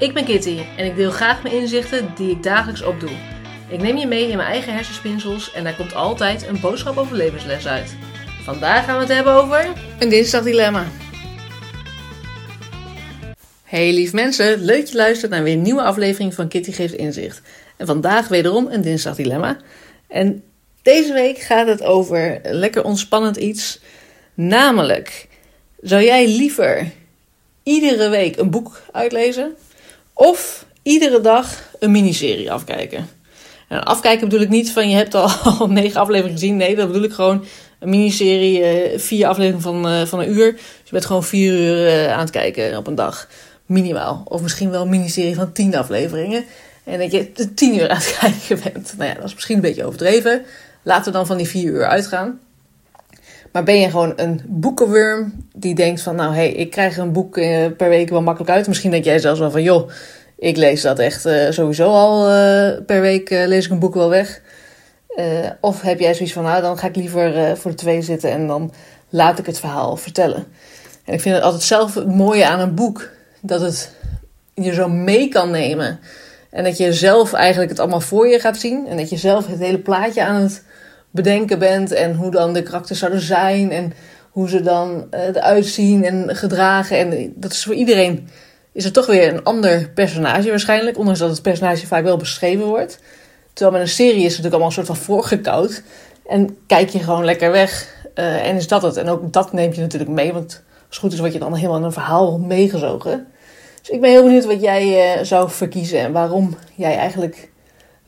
Ik ben Kitty en ik deel graag mijn inzichten die ik dagelijks opdoe. Ik neem je mee in mijn eigen hersenspinsels en daar komt altijd een boodschap over levensles uit. Vandaag gaan we het hebben over een dinsdagdilemma. Hey lief mensen, leuk je luistert naar weer een nieuwe aflevering van Kitty Geeft Inzicht. En vandaag wederom een dinsdagdilemma. En deze week gaat het over lekker ontspannend iets. Namelijk, zou jij liever iedere week een boek uitlezen of iedere dag een miniserie afkijken? En afkijken bedoel ik niet van je hebt al, negen afleveringen gezien. Nee, dat bedoel ik gewoon een miniserie, eh, vier afleveringen van, eh, van een uur. Dus je bent gewoon vier uur eh, aan het kijken op een dag. Minimaal. Of misschien wel een miniserie van tien afleveringen. En dat je tien uur aan het kijken bent. Nou ja, dat is misschien een beetje overdreven. Laten we dan van die vier uur uitgaan. Maar ben je gewoon een boekenworm die denkt van... nou, hé, hey, ik krijg een boek per week wel makkelijk uit. Misschien denk jij zelfs wel van... joh, ik lees dat echt sowieso al per week lees ik een boek wel weg. of heb jij zoiets van... nou, dan ga ik liever voor de twee zitten... en dan laat ik het verhaal vertellen. En ik vind het altijd zelf het mooie aan een boek dat het je zo mee kan nemen. En dat je zelf eigenlijk het allemaal voor je gaat zien. En dat je zelf het hele plaatje aan het bedenken bent. En hoe dan de karakters zouden zijn. En hoe ze dan uh, eruit zien en gedragen. En dat is voor iedereen is er toch weer een ander personage waarschijnlijk. Ondanks dat het personage vaak wel beschreven wordt. Terwijl met een serie is het natuurlijk allemaal een soort van voorgekoud. En kijk je gewoon lekker weg. Uh, en is dat het. En ook dat neemt je natuurlijk mee. Want als het goed is, word je dan helemaal in een verhaal meegezogen. Dus ik ben heel benieuwd wat jij uh, zou verkiezen en waarom jij eigenlijk